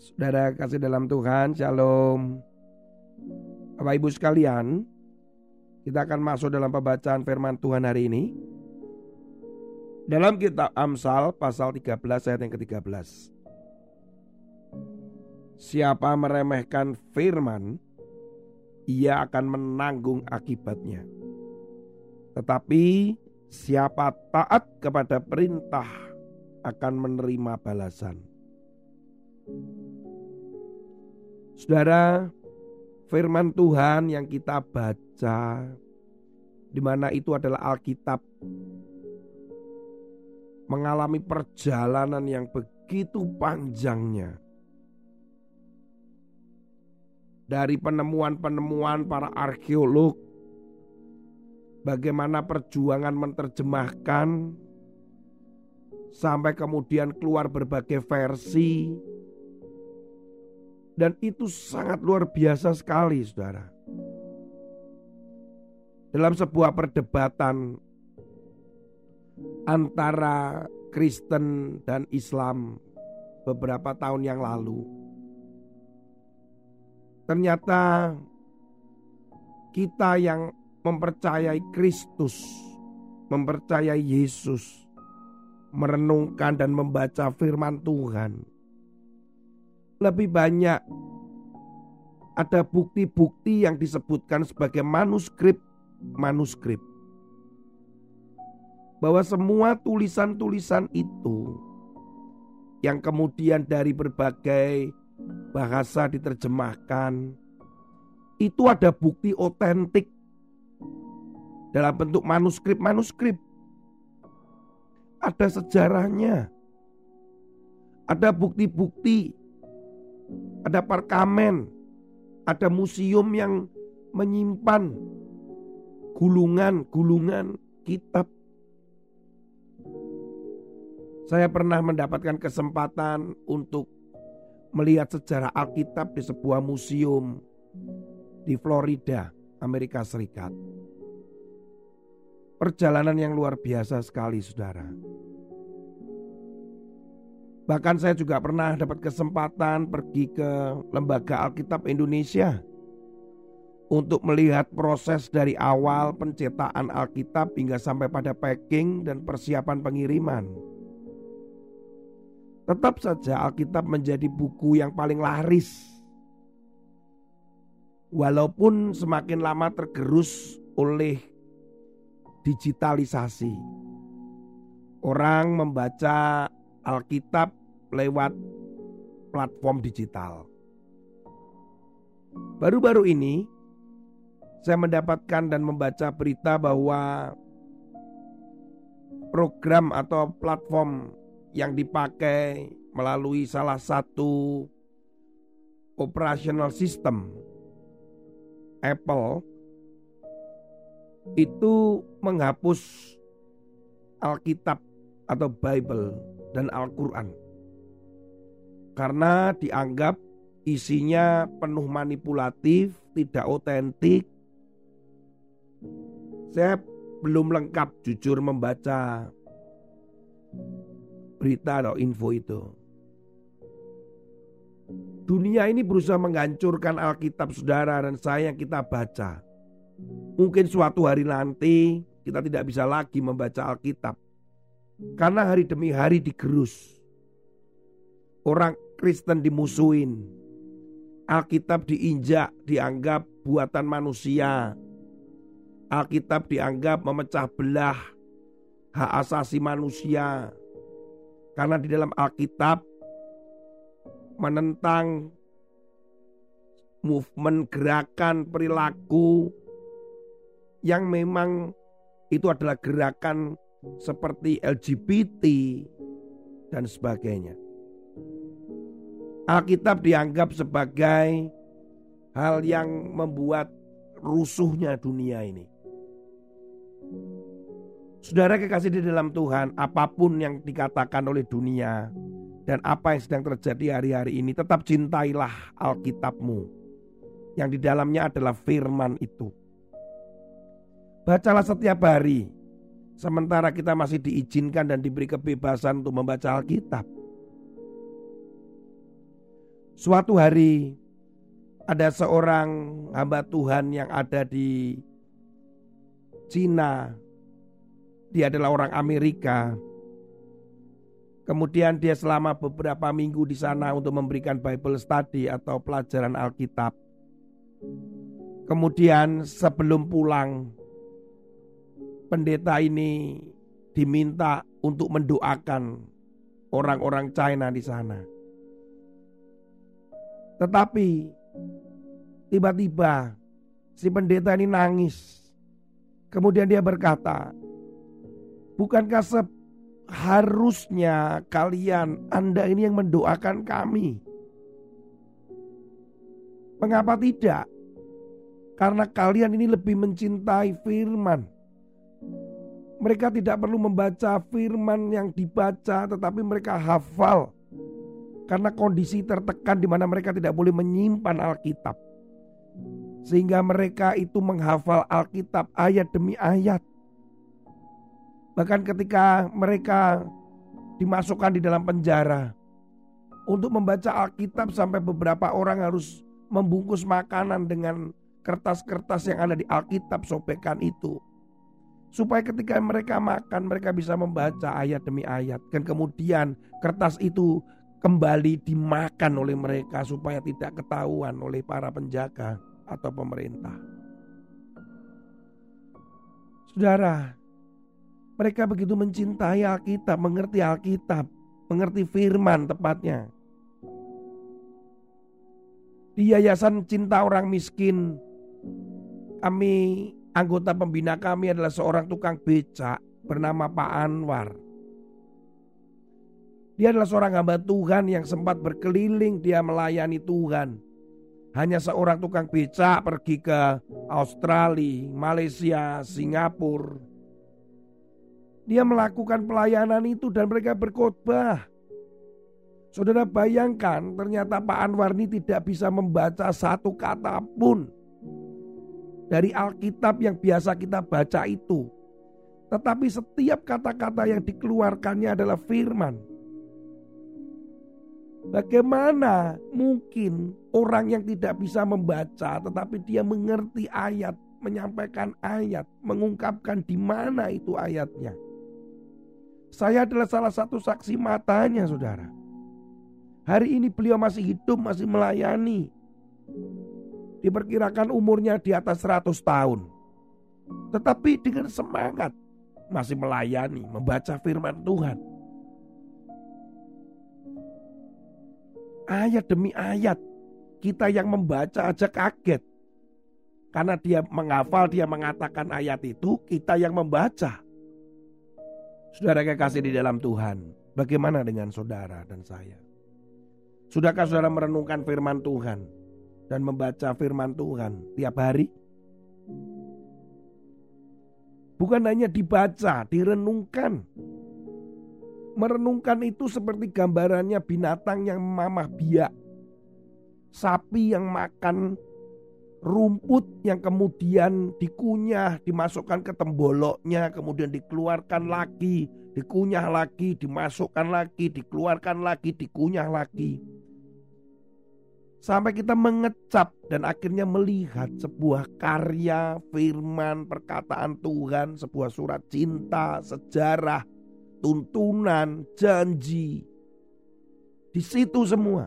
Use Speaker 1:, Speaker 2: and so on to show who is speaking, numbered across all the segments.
Speaker 1: Saudara kasih dalam Tuhan, Shalom. Bapak Ibu sekalian, kita akan masuk dalam pembacaan firman Tuhan hari ini. Dalam kitab Amsal pasal 13 ayat yang ke-13. Siapa meremehkan firman, ia akan menanggung akibatnya. Tetapi siapa taat kepada perintah akan menerima balasan. Saudara, firman Tuhan yang kita baca di mana itu adalah Alkitab mengalami perjalanan yang begitu panjangnya. Dari penemuan-penemuan para arkeolog, bagaimana perjuangan menerjemahkan sampai kemudian keluar berbagai versi dan itu sangat luar biasa sekali saudara. Dalam sebuah perdebatan antara Kristen dan Islam beberapa tahun yang lalu. Ternyata kita yang mempercayai Kristus, mempercayai Yesus, merenungkan dan membaca firman Tuhan lebih banyak ada bukti-bukti yang disebutkan sebagai manuskrip-manuskrip. Bahwa semua tulisan-tulisan itu yang kemudian dari berbagai bahasa diterjemahkan itu ada bukti otentik dalam bentuk manuskrip-manuskrip. Ada sejarahnya. Ada bukti-bukti ada parkamen, ada museum yang menyimpan gulungan-gulungan kitab. Saya pernah mendapatkan kesempatan untuk melihat sejarah Alkitab di sebuah museum di Florida, Amerika Serikat. Perjalanan yang luar biasa sekali, saudara. Bahkan saya juga pernah dapat kesempatan pergi ke Lembaga Alkitab Indonesia untuk melihat proses dari awal pencetakan Alkitab hingga sampai pada packing dan persiapan pengiriman. Tetap saja Alkitab menjadi buku yang paling laris. Walaupun semakin lama tergerus oleh digitalisasi. Orang membaca Alkitab lewat platform digital. Baru-baru ini saya mendapatkan dan membaca berita bahwa program atau platform yang dipakai melalui salah satu operational system Apple itu menghapus Alkitab atau Bible dan Al-Quran karena dianggap isinya penuh manipulatif, tidak otentik. Saya belum lengkap jujur membaca berita atau info itu. Dunia ini berusaha menghancurkan Alkitab saudara dan saya yang kita baca. Mungkin suatu hari nanti kita tidak bisa lagi membaca Alkitab. Karena hari demi hari digerus Orang Kristen dimusuhin. Alkitab diinjak, dianggap buatan manusia. Alkitab dianggap memecah belah hak asasi manusia. Karena di dalam Alkitab menentang movement gerakan perilaku yang memang itu adalah gerakan seperti LGBT dan sebagainya. Alkitab dianggap sebagai hal yang membuat rusuhnya dunia ini. Saudara kekasih di dalam Tuhan, apa pun yang dikatakan oleh dunia dan apa yang sedang terjadi hari-hari ini, tetap cintailah Alkitabmu yang di dalamnya adalah firman itu. Bacalah setiap hari, sementara kita masih diizinkan dan diberi kebebasan untuk membaca Alkitab. Suatu hari ada seorang hamba Tuhan yang ada di Cina dia adalah orang Amerika. Kemudian dia selama beberapa minggu di sana untuk memberikan Bible study atau pelajaran Alkitab. Kemudian sebelum pulang, pendeta ini diminta untuk mendoakan orang-orang China di sana. Tetapi tiba-tiba si pendeta ini nangis. Kemudian dia berkata, Bukankah seharusnya kalian, Anda ini yang mendoakan kami? Mengapa tidak? Karena kalian ini lebih mencintai firman. Mereka tidak perlu membaca firman yang dibaca, tetapi mereka hafal. Karena kondisi tertekan di mana mereka tidak boleh menyimpan Alkitab. Sehingga mereka itu menghafal Alkitab ayat demi ayat. Bahkan ketika mereka dimasukkan di dalam penjara untuk membaca Alkitab sampai beberapa orang harus membungkus makanan dengan kertas-kertas yang ada di Alkitab sobekan itu. Supaya ketika mereka makan mereka bisa membaca ayat demi ayat dan kemudian kertas itu kembali dimakan oleh mereka supaya tidak ketahuan oleh para penjaga atau pemerintah. Saudara, mereka begitu mencintai Alkitab, mengerti Alkitab, mengerti firman tepatnya. Di Yayasan Cinta Orang Miskin, kami anggota pembina kami adalah seorang tukang becak bernama Pak Anwar. Dia adalah seorang hamba Tuhan yang sempat berkeliling dia melayani Tuhan. Hanya seorang tukang becak pergi ke Australia, Malaysia, Singapura, dia melakukan pelayanan itu dan mereka berkhotbah. Saudara bayangkan ternyata Pak Anwar ini tidak bisa membaca satu kata pun dari Alkitab yang biasa kita baca itu. Tetapi setiap kata-kata yang dikeluarkannya adalah firman. Bagaimana mungkin orang yang tidak bisa membaca tetapi dia mengerti ayat, menyampaikan ayat, mengungkapkan di mana itu ayatnya? Saya adalah salah satu saksi matanya saudara. Hari ini beliau masih hidup, masih melayani. Diperkirakan umurnya di atas 100 tahun. Tetapi dengan semangat masih melayani, membaca firman Tuhan. Ayat demi ayat, kita yang membaca aja kaget. Karena dia menghafal, dia mengatakan ayat itu, kita yang membaca. Saudara kekasih di dalam Tuhan, bagaimana dengan saudara dan saya? Sudahkah saudara merenungkan firman Tuhan dan membaca firman Tuhan tiap hari? Bukan hanya dibaca, direnungkan. Merenungkan itu seperti gambarannya binatang yang mamah biak. Sapi yang makan rumput yang kemudian dikunyah, dimasukkan ke temboloknya, kemudian dikeluarkan lagi, dikunyah lagi, dimasukkan lagi, dikeluarkan lagi, dikunyah lagi. Sampai kita mengecap dan akhirnya melihat sebuah karya, firman, perkataan Tuhan, sebuah surat cinta, sejarah, tuntunan, janji. Di situ semua.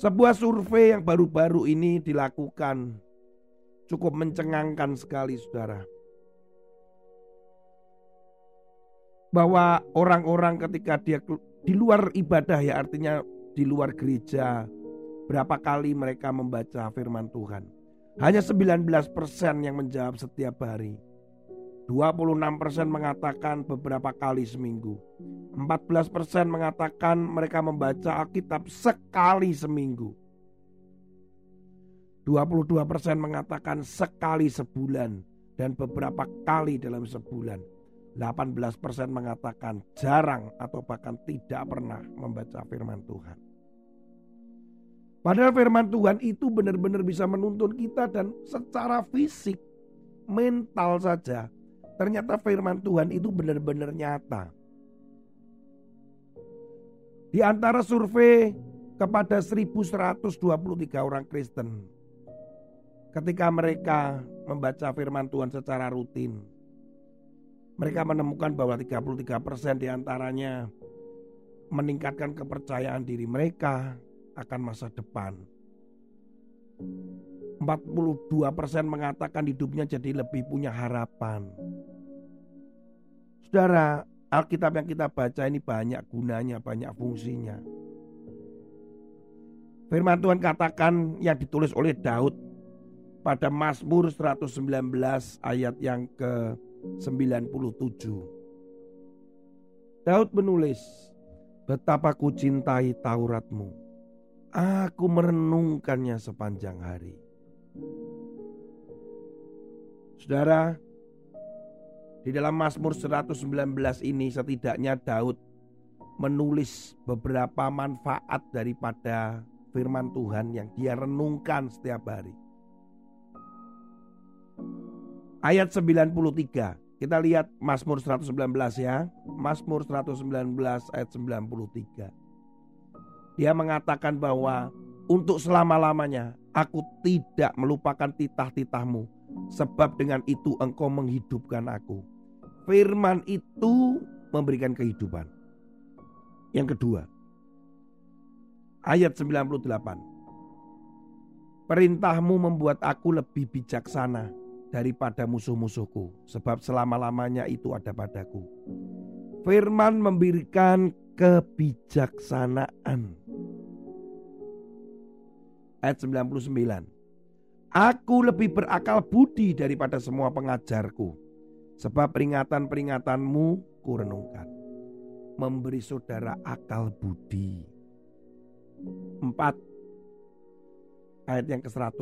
Speaker 1: Sebuah survei yang baru-baru ini dilakukan cukup mencengangkan sekali saudara. Bahwa orang-orang ketika dia di luar ibadah ya artinya di luar gereja berapa kali mereka membaca firman Tuhan. Hanya 19% yang menjawab setiap hari. 26% mengatakan beberapa kali seminggu. 14% mengatakan mereka membaca Alkitab sekali seminggu. 22% mengatakan sekali sebulan dan beberapa kali dalam sebulan. 18% mengatakan jarang atau bahkan tidak pernah membaca firman Tuhan. Padahal firman Tuhan itu benar-benar bisa menuntun kita dan secara fisik, mental saja Ternyata firman Tuhan itu benar-benar nyata. Di antara survei kepada 1123 orang Kristen ketika mereka membaca firman Tuhan secara rutin mereka menemukan bahwa 33% di antaranya meningkatkan kepercayaan diri mereka akan masa depan. 42% mengatakan hidupnya jadi lebih punya harapan. Saudara, Alkitab yang kita baca ini banyak gunanya, banyak fungsinya. Firman Tuhan katakan yang ditulis oleh Daud pada Mazmur 119 ayat yang ke-97. Daud menulis, Betapa ku cintai Tauratmu, aku merenungkannya sepanjang hari. Saudara, di dalam Mazmur 119 ini setidaknya Daud menulis beberapa manfaat daripada firman Tuhan yang dia renungkan setiap hari. Ayat 93, kita lihat Mazmur 119 ya. Mazmur 119 ayat 93. Dia mengatakan bahwa untuk selama-lamanya Aku tidak melupakan titah-titahmu, sebab dengan itu engkau menghidupkan aku. Firman itu memberikan kehidupan. Yang kedua, ayat 98. Perintahmu membuat aku lebih bijaksana daripada musuh-musuhku, sebab selama-lamanya itu ada padaku. Firman memberikan kebijaksanaan ayat 99. Aku lebih berakal budi daripada semua pengajarku. Sebab peringatan-peringatanmu ku renungkan. Memberi saudara akal budi. 4. Ayat yang ke-100.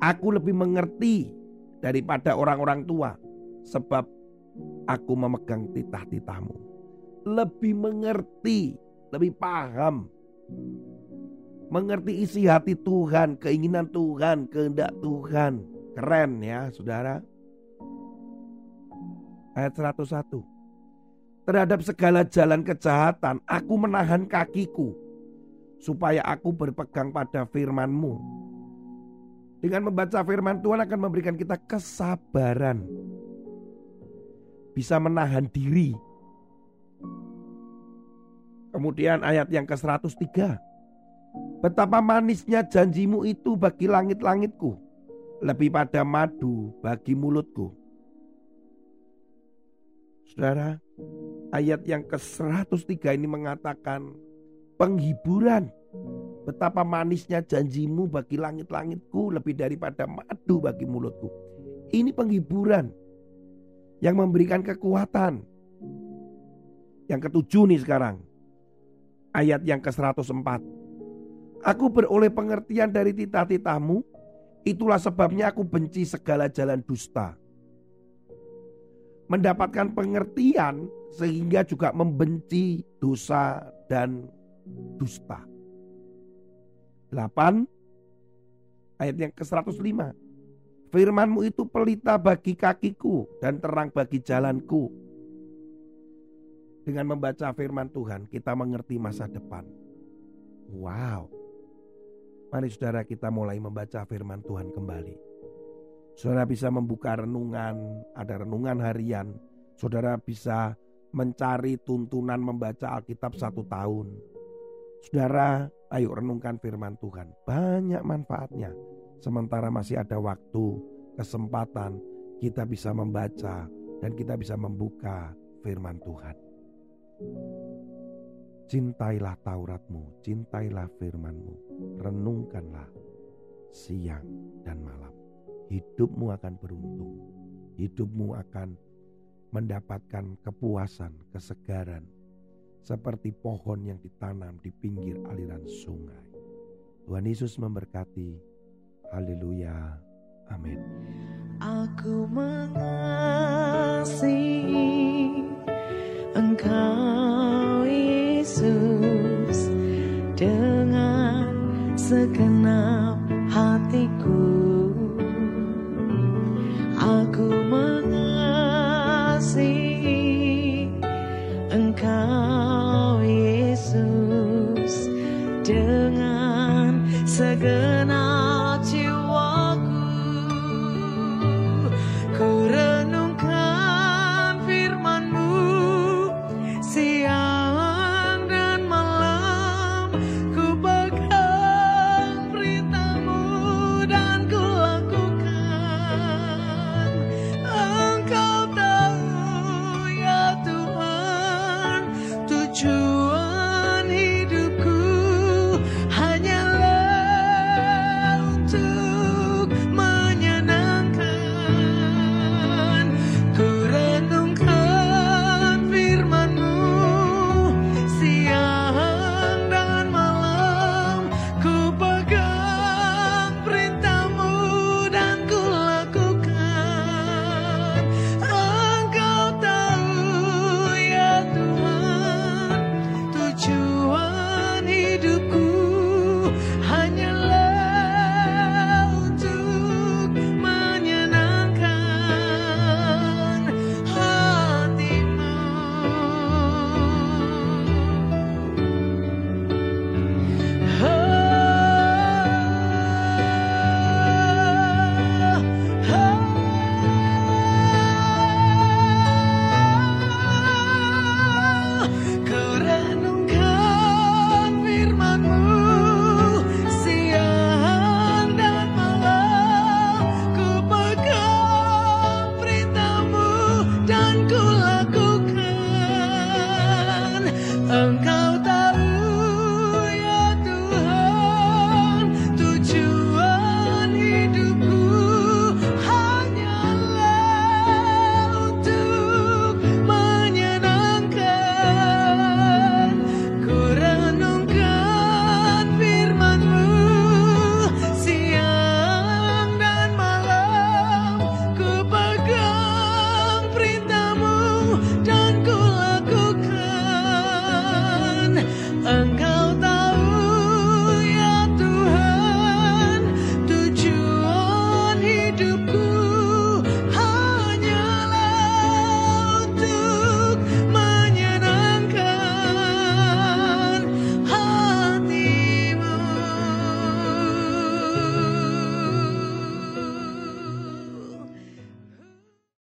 Speaker 1: Aku lebih mengerti daripada orang-orang tua. Sebab aku memegang titah-titahmu. Lebih mengerti, lebih paham mengerti isi hati Tuhan, keinginan Tuhan, kehendak Tuhan. Keren ya saudara. Ayat 101. Terhadap segala jalan kejahatan, aku menahan kakiku, supaya aku berpegang pada firmanmu. Dengan membaca firman Tuhan akan memberikan kita kesabaran. Bisa menahan diri. Kemudian ayat yang ke-103 Betapa manisnya janjimu itu bagi langit-langitku, lebih pada madu bagi mulutku. Saudara, ayat yang ke-103 ini mengatakan penghiburan. Betapa manisnya janjimu bagi langit-langitku lebih daripada madu bagi mulutku. Ini penghiburan yang memberikan kekuatan. Yang ketujuh nih sekarang. Ayat yang ke-104. Aku beroleh pengertian dari titah-titahmu, itulah sebabnya aku benci segala jalan dusta. Mendapatkan pengertian sehingga juga membenci dosa dan dusta. 8 ayat yang ke-105. Firmanmu itu pelita bagi kakiku dan terang bagi jalanku. Dengan membaca firman Tuhan kita mengerti masa depan. Wow. Mari saudara kita mulai membaca firman Tuhan kembali. Saudara bisa membuka renungan, ada renungan harian. Saudara bisa mencari tuntunan membaca Alkitab satu tahun. Saudara, ayo renungkan firman Tuhan. Banyak manfaatnya. Sementara masih ada waktu, kesempatan, kita bisa membaca dan kita bisa membuka firman Tuhan. Cintailah Tauratmu, cintailah firmanmu, renungkanlah siang dan malam. Hidupmu akan beruntung. Hidupmu akan mendapatkan kepuasan, kesegaran, seperti pohon yang ditanam di pinggir aliran sungai. Tuhan Yesus memberkati. Haleluya. Amin.
Speaker 2: Aku mengasihi Engkau Yesus dengan segenap hatiku.